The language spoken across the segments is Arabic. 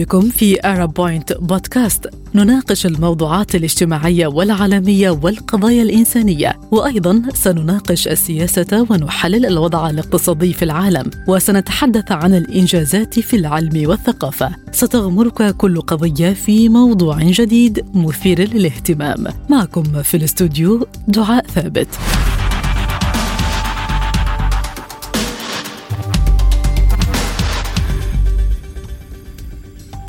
بكم في أرب بوينت بودكاست نناقش الموضوعات الاجتماعية والعالمية والقضايا الإنسانية وأيضا سنناقش السياسة ونحلل الوضع الاقتصادي في العالم وسنتحدث عن الإنجازات في العلم والثقافة. ستغمرك كل قضية في موضوع جديد مثير للاهتمام. معكم في الاستوديو دعاء ثابت.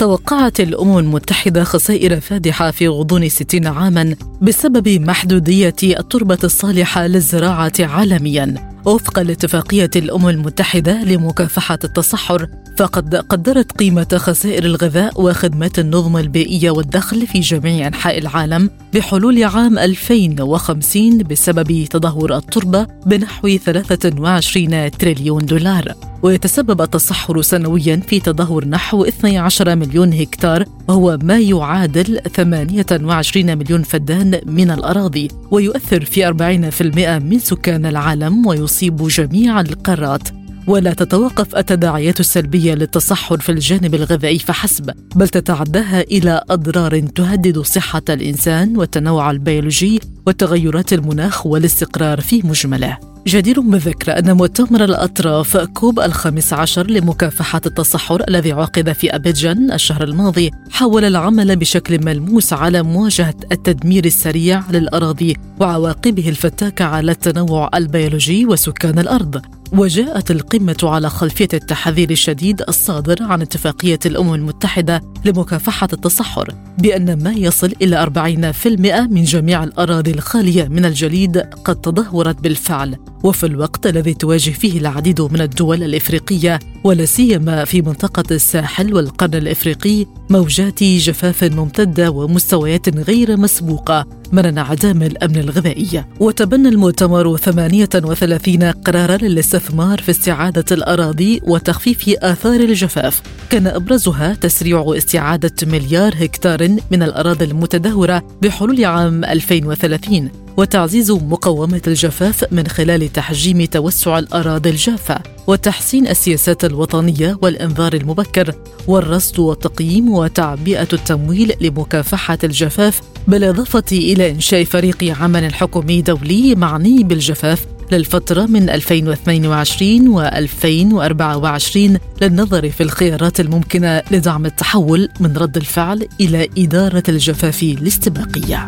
توقعت الأمم المتحدة خسائر فادحة في غضون 60 عاما بسبب محدودية التربة الصالحة للزراعة عالميا. وفقا لاتفاقية الأمم المتحدة لمكافحة التصحر فقد قدرت قيمة خسائر الغذاء وخدمات النظم البيئية والدخل في جميع أنحاء العالم بحلول عام 2050 بسبب تدهور التربة بنحو 23 تريليون دولار. ويتسبب التصحر سنويا في تدهور نحو 12 مليون هكتار وهو ما يعادل 28 مليون فدان من الأراضي ويؤثر في 40% من سكان العالم ويصيب جميع القارات. ولا تتوقف التداعيات السلبية للتصحر في الجانب الغذائي فحسب بل تتعداها إلى أضرار تهدد صحة الإنسان والتنوع البيولوجي وتغيرات المناخ والاستقرار في مجمله. جدير بالذكر أن مؤتمر الأطراف COP الخامس عشر لمكافحة التصحر الذي عقد في أبيجان الشهر الماضي حاول العمل بشكل ملموس على مواجهة التدمير السريع للأراضي وعواقبه الفتاكة على التنوع البيولوجي وسكان الأرض. وجاءت القمة على خلفية التحذير الشديد الصادر عن اتفاقية الأمم المتحدة لمكافحة التصحر بأن ما يصل إلى 40% من جميع الأراضي الخالية من الجليد قد تدهورت بالفعل. وفي الوقت الذي تواجه فيه العديد من الدول الإفريقية ولا سيما في منطقة الساحل والقرن الإفريقي موجات جفاف ممتدة ومستويات غير مسبوقة من انعدام الأمن الغذائي. وتبنى المؤتمر 38 قرارا للاستثمار في استعادة الأراضي وتخفيف آثار الجفاف. كان أبرزها تسريع استعادة مليار هكتار من الأراضي المتدهورة بحلول عام 2030 وتعزيز مقاومة الجفاف من خلال تحجيم توسع الأراضي الجافة وتحسين السياسات الوطنية والإنذار المبكر والرصد والتقييم وتعبئة التمويل لمكافحة الجفاف بالإضافة إلى إنشاء فريق عمل حكومي دولي معني بالجفاف للفترة من 2022 و 2024 للنظر في الخيارات الممكنة لدعم التحول من رد الفعل إلى إدارة الجفاف الاستباقية.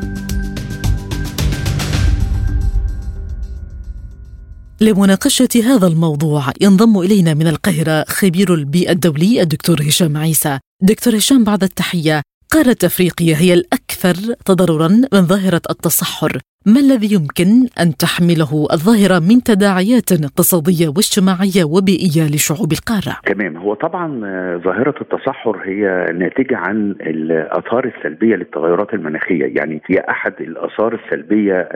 لمناقشة هذا الموضوع ينضم إلينا من القاهرة خبير البيئة الدولي الدكتور هشام عيسى. دكتور هشام بعد التحية قارة أفريقيا هي الأكثر تضررا من ظاهرة التصحر. ما الذي يمكن أن تحمله الظاهرة من تداعيات اقتصادية واجتماعية وبيئية لشعوب القارة؟ تمام. هو طبعا ظاهرة التصحر هي ناتجة عن الآثار السلبية للتغيرات المناخية. يعني هي أحد الآثار السلبية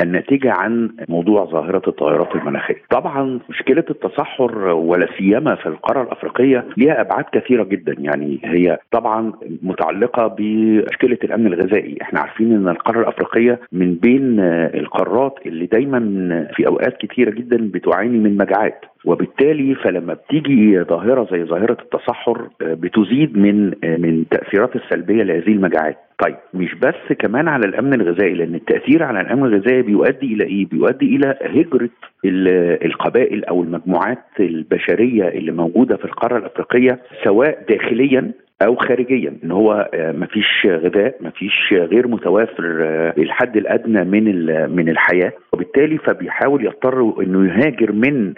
الناتجة عن موضوع ظاهرة التغيرات المناخية. طبعا مشكلة التصحر ولا سيما في القارة الأفريقية لها أبعاد كثيرة جدا. يعني هي طبعا متعلقة بمشكلة الأمن الغذائي. إحنا عارفين أن القارة الأفريقية من من بين القارات اللي دايما في أوقات كثيره جدا بتعاني من مجاعات وبالتالي فلما بتيجي ظاهرة زي ظاهرة التصحر بتزيد من من التاثيرات السلبية لهذه المجاعات طيب مش بس كمان على الأمن الغذائي لأن التأثير على الأمن الغذائي بيؤدي إلى إيه؟ بيؤدي إلى هجرة القبائل أو المجموعات البشرية اللي موجودة في القارة الأفريقية سواء داخليا أو خارجيا إن هو مفيش غذاء مفيش غير متوافر الحد الأدنى من من الحياة. وبالتالي فبيحاول يضطر إنه يهاجر من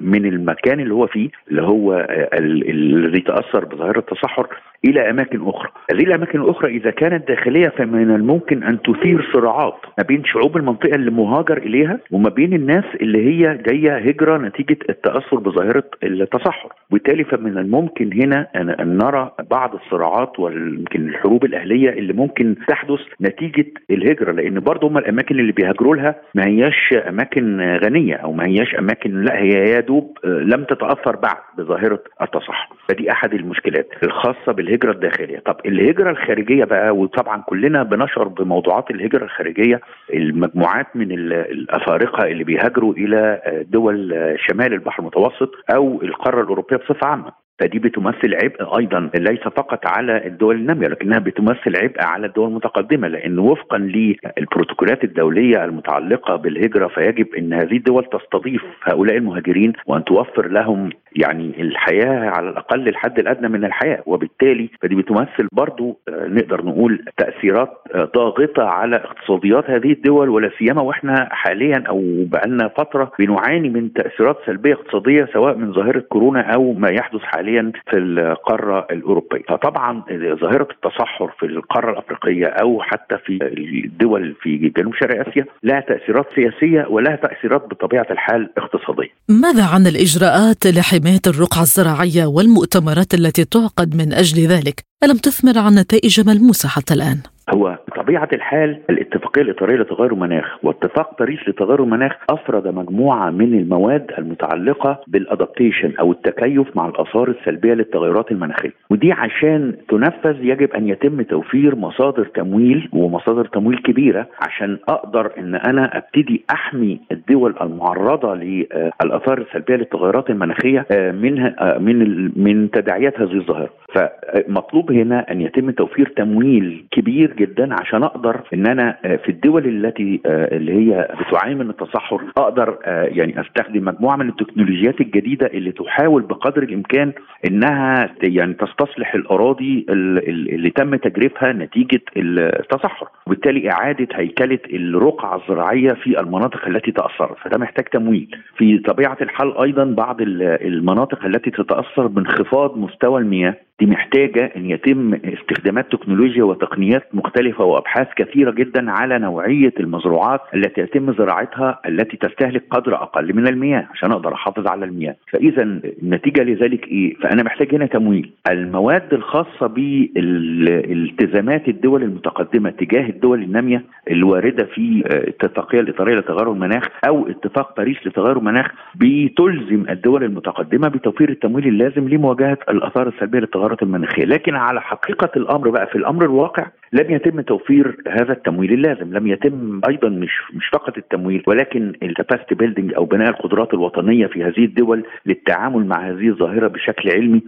من المكان اللي هو فيه اللي هو الذي تاثر بظاهرة التصحر إلى أماكن أخرى. هذه الأماكن الأخرى إذا كانت داخلية فمن الممكن أن تثير صراعات ما بين شعوب المنطقة اللي مهاجر إليها وما بين الناس اللي هي جاية هجرة نتيجة التأثر بظاهرة التصحر. وبالتالي فمن الممكن هنا ان نرى بعض الصراعات ويمكن الحروب الأهلية اللي ممكن تحدث نتيجة الهجرة. لأن برضه هم الأماكن اللي بيهاجروا لها ما هياش أماكن غنية أو ما هياش أماكن لا هي يا دوب لم تتأثر بعد بظاهرة التصحر. فدي أحد المشكلات الخاصة بالهجره الداخلية. طب الهجرة الخارجية بقى وطبعا كلنا بنشعر بموضوعات الهجرة الخارجية المجموعات من الأفارقة اللي بيهاجروا إلى دول شمال البحر المتوسط أو القارة الأوروبية بصفة عامة. فدي بتمثل عبء أيضا ليس فقط على الدول النامية لكنها بتمثل عبء على الدول المتقدمة لأن وفقا للبروتوكولات الدولية المتعلقة بالهجرة فيجب إن هذه الدول تستضيف هؤلاء المهاجرين وأن توفر لهم يعني الحياة على الأقل الحد الأدنى من الحياة. وبالتالي فدي بتمثل برضو آه، نقدر نقول تأثيرات آه، ضاغطة على اقتصاديات هذه الدول ولا سيما وإحنا حاليا أو بقالنا فترة بنعاني من تأثيرات سلبية اقتصادية سواء من ظاهرة كورونا أو ما يحدث حاليا. في القارة الأوروبية. فطبعا ظاهرة التصحر في القارة الأفريقية أو حتى في الدول في جنوب شرق آسيا لها تأثيرات سياسية ولها تأثيرات بطبيعة الحال اقتصادية. ماذا عن الإجراءات لحماية الرقعة الزراعية والمؤتمرات التي تعقد من أجل ذلك؟ ألم تثمر عن نتائج ملموسه حتى الآن؟ هو بطبيعة الحال الاتفاقية الإطارية لتغير المناخ واتفاق باريس لتغير المناخ أفرد مجموعة من المواد المتعلقة بالادابتيشن أو التكيف مع الآثار السلبية للتغيرات المناخية. ودي عشان تنفذ يجب أن يتم توفير مصادر تمويل ومصادر تمويل كبيرة عشان أقدر إن أنا أبتدي أحمي الدول المعرضة للآثار السلبية للتغيرات المناخية آه، آه، من من تداعيات هذه الظاهرة. فمطلوب هنا أن يتم توفير تمويل كبير جدا عشان أقدر إن أنا آه، في الدول التي آه، اللي هي بتعاني من التصحر أقدر آه، يعني أستخدم مجموعة من التكنولوجيات الجديدة اللي تحاول بقدر الإمكان إنها يعني تستصلح الأراضي اللي تم تجريفها نتيجة التصحر. وبالتالي إعادة هيكلة الرقعة الزراعية في المناطق التي تاثرت فده محتاج تمويل. في طبيعة الحال أيضا بعض المناطق التي تتأثر بانخفاض مستوى المياه. دي محتاجة إن يتم استخدامات تكنولوجيا وتقنيات مختلفة وأبحاث كثيرة جدا على نوعية المزروعات التي يتم زراعتها التي تستهلك قدر أقل من المياه عشان أقدر أحافظ على المياه. فاذا النتيجة لذلك إيه؟ فأنا محتاج هنا تمويل. المواد الخاصة بالالتزامات الدول المتقدمة تجاه الدول النامية الواردة في الاتفاقيه الإطارية لتغير المناخ أو اتفاق باريس لتغير المناخ بتلزم الدول المتقدمة بتوفير التمويل اللازم لمواجهة الآثار السلبية للتغير التغيرات المناخيه لكن على حقيقة الأمر بقى في الأمر الواقع لم يتم توفير هذا التمويل اللازم. لم يتم أيضا مش مش فقط التمويل ولكن ال capacity building أو بناء القدرات الوطنية في هذه الدول للتعامل مع هذه الظاهرة بشكل علمي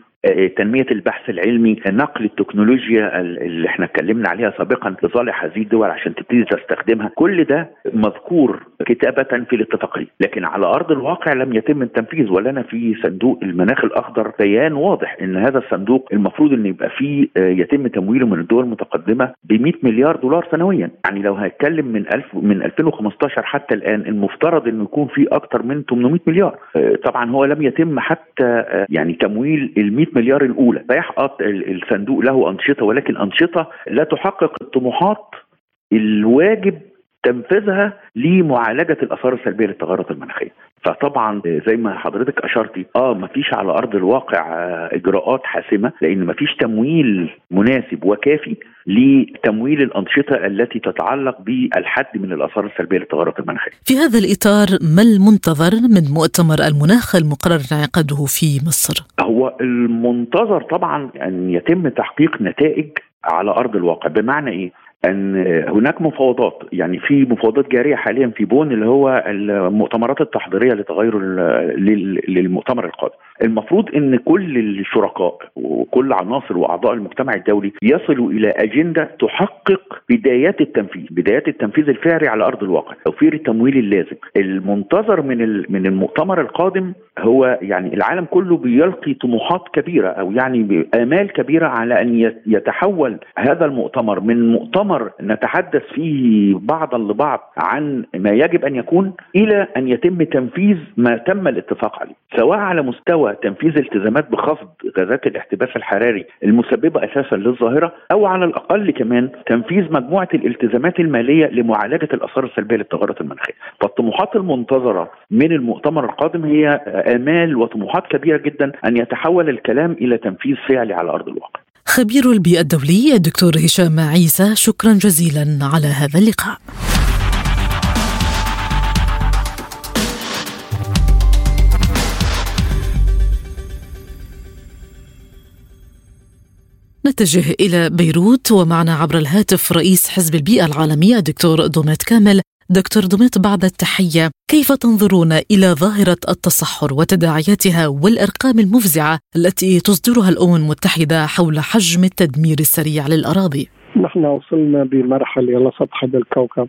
تنمية البحث العلمي نقل التكنولوجيا اللي إحنا اتكلمنا عليها سابقا لصالح هذه الدول عشان تبتدي تستخدمها. كل ده مذكور كتابة في الاتفاقية. لكن على أرض الواقع لم يتم التنفيذ ولنا في صندوق المناخ الأخضر بيان واضح إن هذا الصندوق المفروض إن يبقى فيه آه، يتم تمويله من الدول المتقدمة ب 100 مليار دولار سنويا. يعني لو هنتكلم من 1000 من 2015 حتى الآن المفترض إنه يكون في أكثر من 800 مليار. آه، طبعا هو لم يتم حتى يعني تمويل ال 100 مليار الأولى. فيحقق الصندوق له أنشطة ولكن أنشطة لا تحقق الطموحات الواجب تنفيذها لمعالجة الآثار السلبية للتغيرات المناخية فطبعا زي ما حضرتك أشرتي آه ما فيش على أرض الواقع آه، إجراءات حاسمة لأن ما فيش تمويل مناسب وكافي لتمويل الأنشطة التي تتعلق بالحد من الآثار السلبية للتغيرات المناخية. في هذا الإطار ما المنتظر من مؤتمر المناخ المقرر انعقاده في مصر؟ هو المنتظر طبعا أن يتم تحقيق نتائج على أرض الواقع بمعنى إيه؟ أن هناك مفاوضات يعني في مفاوضات جارية حاليا في بون اللي هو المؤتمرات التحضيرية لتغير للمؤتمر القادم. المفروض إن كل الشركاء وكل عناصر وأعضاء المجتمع الدولي يصلوا إلى أجندة تحقق بدايات التنفيذ بدايات التنفيذ الفعلي على أرض الواقع توفير التمويل اللازم. المنتظر من من المؤتمر القادم هو يعني العالم كله بيلقي طموحات كبيرة أو يعني آمال كبيرة على أن يتحول هذا المؤتمر من مؤتمر نتحدث فيه بعضا لبعض عن ما يجب أن يكون إلى أن يتم تنفيذ ما تم الاتفاق عليه سواء على مستوى تنفيذ التزامات بخفض غازات الاحتباس الحراري المسببة أساسا للظاهرة أو على الأقل كمان تنفيذ مجموعة الالتزامات المالية لمعالجة الآثار السلبية للتغيرات المناخية فالطموحات المنتظرة من المؤتمر القادم هي آمال وطموحات كبيرة جدا أن يتحول الكلام إلى تنفيذ فعلي على أرض الواقع. خبير البيئة الدولي الدكتور هشام عيسى شكرا جزيلا على هذا اللقاء. نتجه إلى بيروت ومعنا عبر الهاتف رئيس حزب البيئة العالمي الدكتور دوميت كامل. دكتور دميط بعد التحية كيف تنظرون إلى ظاهرة التصحر وتداعياتها والأرقام المفزعة التي تصدرها الأمم المتحدة حول حجم التدمير السريع للأراضي؟ نحن وصلنا بمرحلة على سطح هذا الكوكب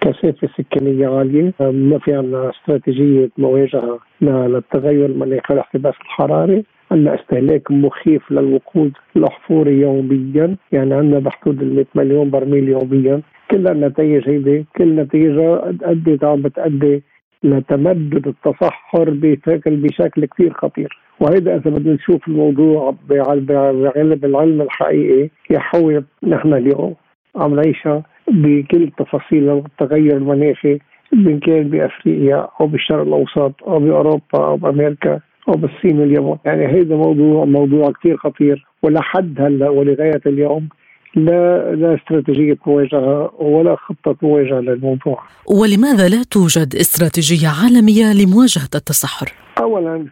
كثافة سكانية عالية. ما في عندنا استراتيجية مواجهة للتغير المناخي والاحتباس الحراري عندنا استهلاك مخيف للوقود الاحفوري يوميا. يعني عندنا بحدود ال 100 مليون برميل يوميا. كل النتائج هيدي كل نتيجة أدت عم بتأدي لتمدد التصحر بشكل بشكل كثير خطير. وهذا إذا بدنا نشوف الموضوع بعلم العلم الحقيقي يحوي نحن اليوم عم نعيشها بكل تفاصيل التغير المناخي من كان بأفريقيا أو بالشرق الأوسط أو بأوروبا أو بأمريكا. أو بالصين واليابان، يعني هذا موضوع موضوع كثير خطير ولحد هلا ولغاية اليوم لا لا استراتيجية مواجهة ولا خطة مواجهة للموضوع. ولماذا لا توجد استراتيجية عالمية لمواجهة التصحر؟ اولا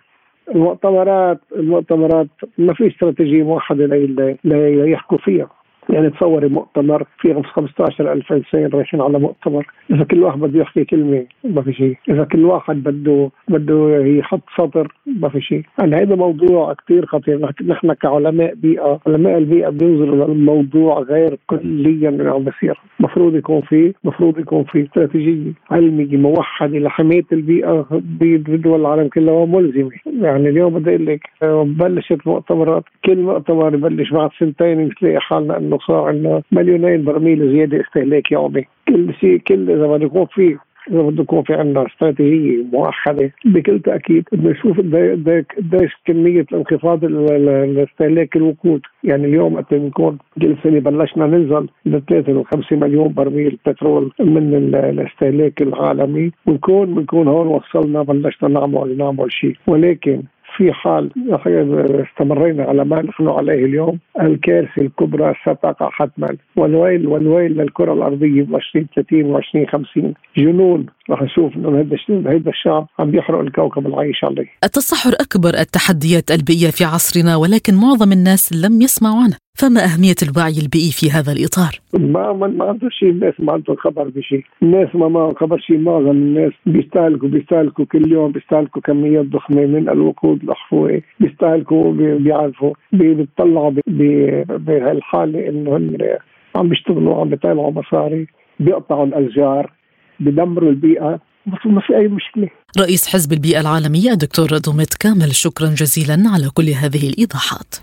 المؤتمرات المؤتمرات ما في استراتيجية موحدة ليحكوا فيها يعني تصوري مؤتمر في 15 ألف إنسان رايحين على مؤتمر. إذا كل واحد بده يحكي كلمة ما في شيء. إذا كل واحد بده بده يحط سطر ما في شيء. يعني هذا موضوع كثير خطير. نحن كعلماء بيئة علماء البيئة بينظروا للموضوع غير كليا من عم بصير المفروض يكون في المفروض يكون في استراتيجية علمية موحدة لحماية البيئة بدول العالم كلها وملزمة. يعني اليوم بدي أقول لك بلشت مؤتمرات كل مؤتمر يبلش بعد سنتين بتلاقي حالنا إنه صار عندنا مليونين برميل زيادة استهلاك يومي. كل شيء كل إذا بده يكون في إذا بده يكون في عندنا استراتيجية موحده بكل تأكيد بدنا نشوف قديش كمية الانخفاض الاستهلاك الوقود. يعني اليوم وقت بنكون كل سنة بلشنا ننزل ل 3 5 مليون برميل بترول من الاستهلاك العالمي. ونكون بنكون هون وصلنا بلشنا نعمل نعمل شيء. ولكن في حال استمرينا على ما نحن عليه اليوم الكارثة الكبرى ستقع حتما والويل والويل للكرة الأرضية ب 2030 و 2050 جنون رح نشوف إنه هذا الشعب عم بيحرق الكوكب العايش عليه. التصحر أكبر التحديات البيئية في عصرنا ولكن معظم الناس لم يسمعوا عنه، فما أهمية الوعي البيئي في هذا الإطار؟ ما ما, ما عنده شيء الناس ما عندهم خبر بشيء، الناس ما ما خبر شيء معظم الناس بيستهلكوا بيستهلكوا كل يوم بيستهلكوا كميات ضخمة من الوقود الاحفوري، بيستهلكوا بيعرفوا بيطلعوا بهالحالة إنه هن عم بيشتغلوا عم بيطلعوا مصاري بيقطعوا الأشجار بدمروا البيئة. ما في أي مشكلة. رئيس حزب البيئة العالمية دكتور دوميت كامل شكرا جزيلا على كل هذه الإيضاحات.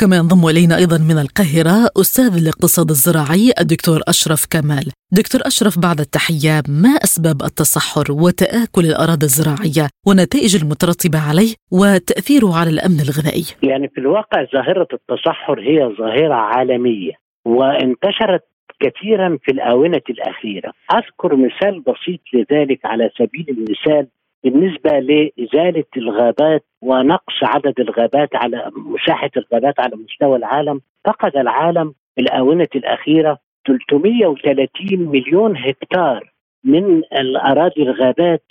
كما ينضم إلينا أيضا من القاهرة أستاذ الاقتصاد الزراعي الدكتور أشرف كمال. دكتور أشرف بعد التحية ما أسباب التصحر وتآكل الأراضي الزراعية والنتائج المترتبة عليه وتأثيره على الأمن الغذائي؟ يعني في الواقع ظاهرة التصحر هي ظاهرة عالمية وانتشرت كثيرا في الآونة الأخيرة، أذكر مثال بسيط لذلك على سبيل المثال بالنسبة لإزالة الغابات ونقص عدد الغابات على مساحة الغابات على مستوى العالم فقد العالم في الآونة الأخيرة 330 مليون هكتار من الأراضي الغابات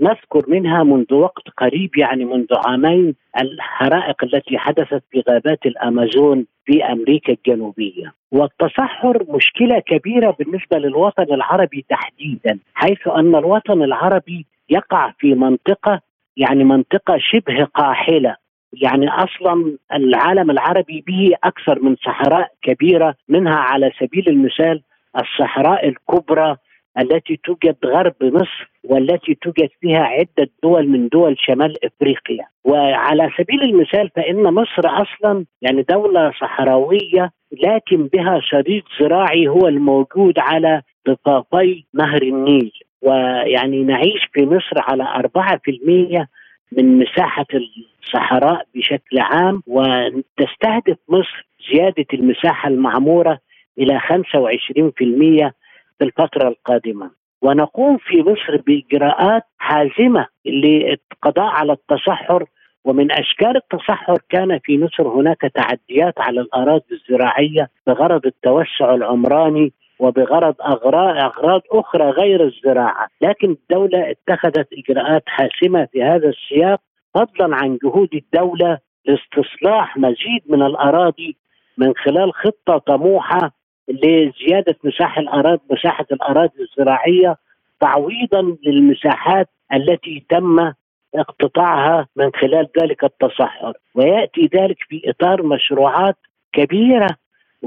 نذكر منها منذ وقت قريب يعني منذ عامين الحرائق التي حدثت في غابات الأمازون في أمريكا الجنوبية. والتصحر مشكلة كبيرة بالنسبة للوطن العربي تحديدا حيث أن الوطن العربي يقع في منطقة يعني منطقة شبه قاحلة. يعني أصلا العالم العربي به أكثر من صحراء كبيرة منها على سبيل المثال الصحراء الكبرى التي توجد غرب مصر والتي توجد فيها عدة دول من دول شمال إفريقيا. وعلى سبيل المثال فإن مصر أصلا يعني دولة صحراوية لكن بها شريط زراعي هو الموجود على ضفافي نهر النيل. ويعني نعيش في مصر على 4% من مساحة الصحراء بشكل عام وتستهدف مصر زيادة المساحة المعمورة إلى 25% في الفترة القادمة. ونقوم في مصر بإجراءات حازمة للقضاء على التصحر ومن أشكال التصحر كان في مصر هناك تعديات على الأراضي الزراعية بغرض التوسع العمراني وبغرض أغراض, أخرى غير الزراعة. لكن الدولة اتخذت إجراءات حاسمة في هذا السياق فضلا عن جهود الدولة لاستصلاح مزيد من الأراضي من خلال خطة طموحة لزيادة مساحة الاراضي مساحة الأراضي الزراعية تعويضا للمساحات التي تم اقتطاعها من خلال ذلك التصحر ويأتي ذلك في اطار مشروعات كبيرة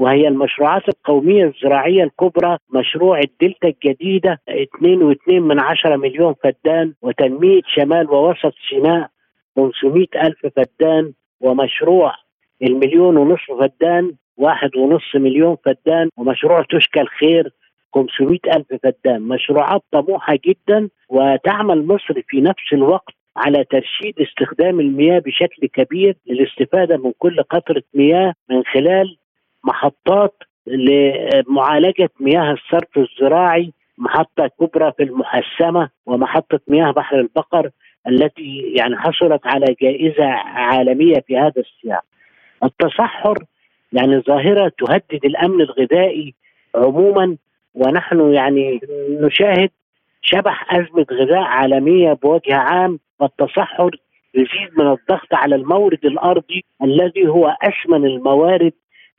وهي المشروعات القومية الزراعية الكبرى مشروع الدلتا الجديدة 2.2 من عشرة مليون فدان وتنمية شمال ووسط سيناء 500 ألف فدان ومشروع المليون ونصف فدان واحد ونصف مليون فدان ومشروع تشكى الخير 500 ألف فدان. مشروعات طموحة جدا وتعمل مصر في نفس الوقت على ترشيد استخدام المياه بشكل كبير للاستفادة من كل قطرة مياه من خلال محطات لمعالجة مياه الصرف الزراعي محطة كبرى في المحسمة ومحطة مياه بحر البقر التي يعني حصلت على جائزة عالمية في هذا السياق. التصحر يعني ظاهرة تهدد الأمن الغذائي عموما ونحن يعني نشاهد شبح أزمة غذاء عالمية بوجه عام والتصحر يزيد من الضغط على المورد الأرضي الذي هو أثمن الموارد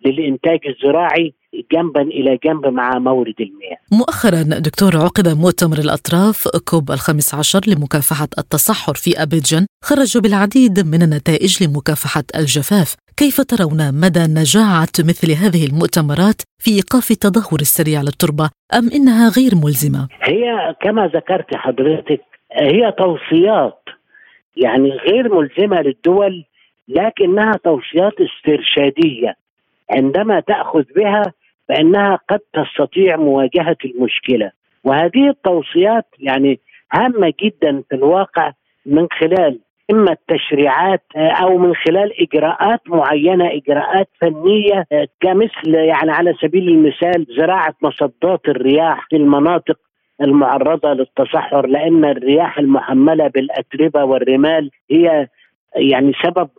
للإنتاج الزراعي جنبا إلى جنب مع مورد المياه. مؤخرا دكتور عقد مؤتمر الأطراف كوب الخامس عشر لمكافحة التصحر في ابيجان خرج بالعديد من النتائج لمكافحة الجفاف، كيف ترون مدى نجاعة مثل هذه المؤتمرات في إيقاف التدهور السريع للتربة أم إنها غير ملزمة؟ هي كما ذكرت حضرتك هي توصيات يعني غير ملزمة للدول لكنها توصيات استرشادية عندما تأخذ بها فإنها قد تستطيع مواجهة المشكلة. وهذه التوصيات يعني هامة جدا في الواقع من خلال إما التشريعات أو من خلال إجراءات معينة إجراءات فنية كمثل يعني على سبيل المثال زراعة مصدات الرياح في المناطق المعرضة للتصحر لأن الرياح المحملة بالأتربة والرمال هي يعني سبب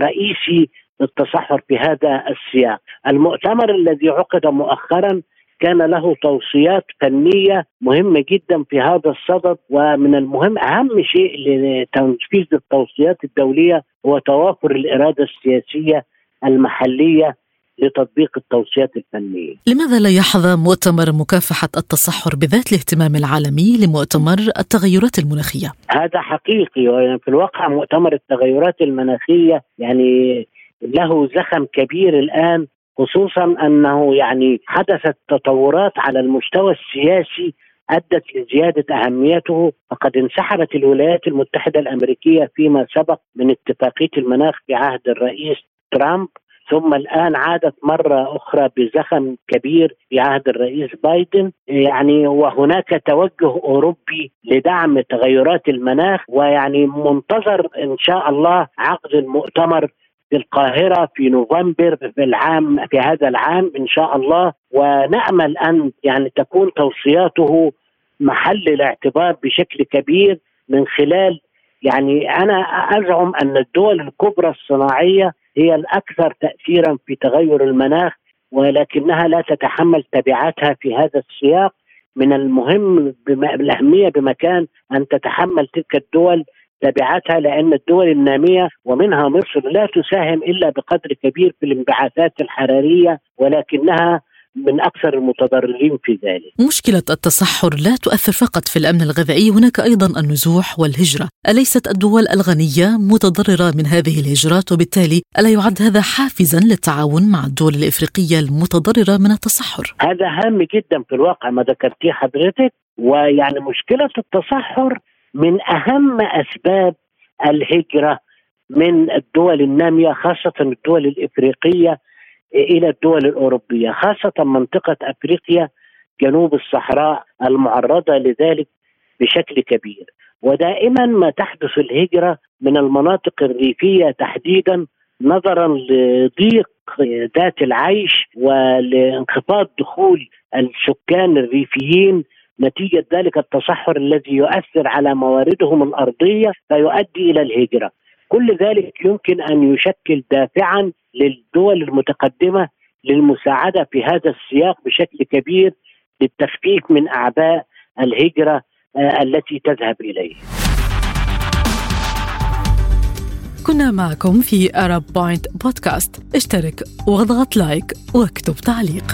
رئيسي للتصحر في هذا السياق المؤتمر الذي عقد مؤخرا كان له توصيات فنية مهمة جدا في هذا الصدد ومن المهم أهم شيء لتنفيذ التوصيات الدولية هو توافر الإرادة السياسية المحلية لتطبيق التوصيات الفنية. لماذا لا يحظى مؤتمر مكافحة التصحر بذات الاهتمام العالمي لمؤتمر التغيرات المناخية؟ هذا حقيقي وفي الواقع مؤتمر التغيرات المناخية يعني له زخم كبير الآن خصوصا أنه يعني حدثت تطورات على المستوى السياسي أدت لزيادة أهميته. فقد انسحبت الولايات المتحدة الأمريكية فيما سبق من اتفاقية المناخ في عهد الرئيس ترامب. ثم الآن عادت مرة أخرى بزخم كبير في عهد الرئيس بايدن. يعني وهناك توجه أوروبي لدعم تغيرات المناخ ويعني منتظر إن شاء الله عقد المؤتمر في القاهرة في نوفمبر في العام في هذا العام إن شاء الله. ونأمل أن يعني تكون توصياته محل الاعتبار بشكل كبير من خلال يعني أنا أزعم أن الدول الكبرى الصناعية هي الأكثر تأثيرا في تغير المناخ ولكنها لا تتحمل تبعاتها في هذا السياق. من المهم بالأهمية بمكان أن تتحمل تلك الدول تبعاتها لأن الدول النامية ومنها مصر لا تساهم إلا بقدر كبير في الانبعاثات الحرارية ولكنها من أكثر المتضررين في ذلك. مشكلة التصحر لا تؤثر فقط في الأمن الغذائي، هناك أيضا النزوح والهجرة، أليست الدول الغنية متضررة من هذه الهجرات وبالتالي ألا يعد هذا حافزا للتعاون مع الدول الإفريقية المتضررة من التصحر؟ هذا هام جدا في الواقع ما ذكرتيه حضرتك ويعني مشكلة التصحر من أهم أسباب الهجرة من الدول النامية خاصة الدول الإفريقية إلى الدول الأوروبية خاصة منطقة أفريقيا جنوب الصحراء المعرضة لذلك بشكل كبير. ودائما ما تحدث الهجرة من المناطق الريفية تحديدا نظرا لضيق ذات العيش ولانخفاض دخول السكان الريفيين نتيجة ذلك التصحر الذي يؤثر على مواردهم الأرضية فيؤدي إلى الهجرة. كل ذلك يمكن أن يشكل دافعا للدول المتقدمة للمساعدة في هذا السياق بشكل كبير للتخفيف من أعباء الهجرة التي تذهب. كنا كنا معكم في أرب بوينت بودكاست اشترك واضغط لايك واكتب تعليق